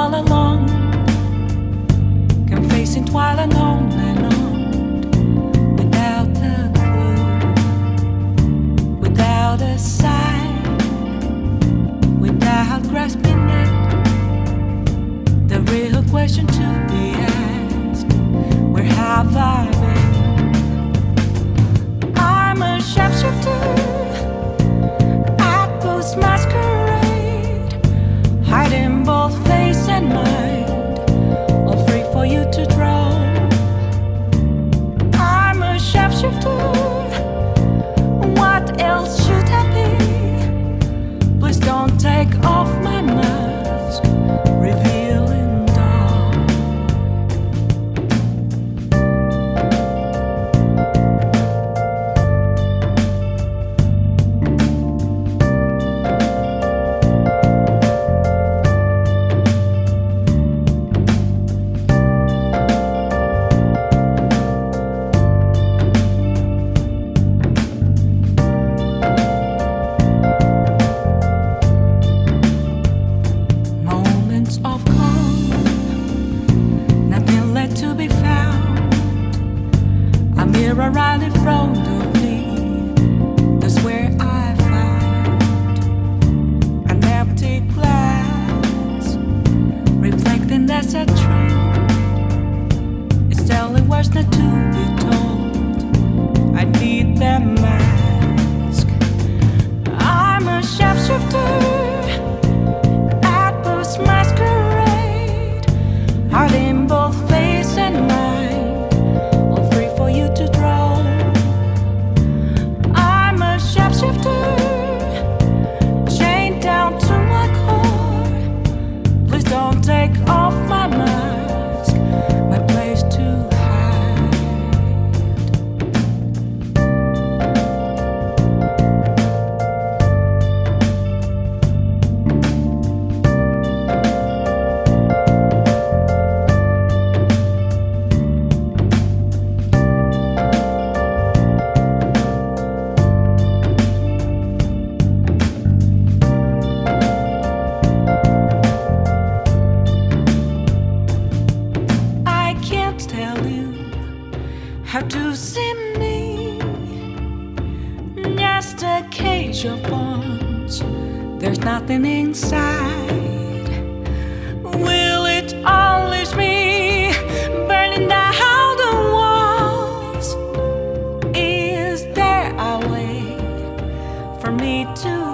all along. Confessing while I know without a clue, without a sign, without grasping it. The real question to be asked: Where have I? the two tell you how to see me. Just a cage of bones, there's nothing inside. Will it always be burning down the walls? Is there a way for me to?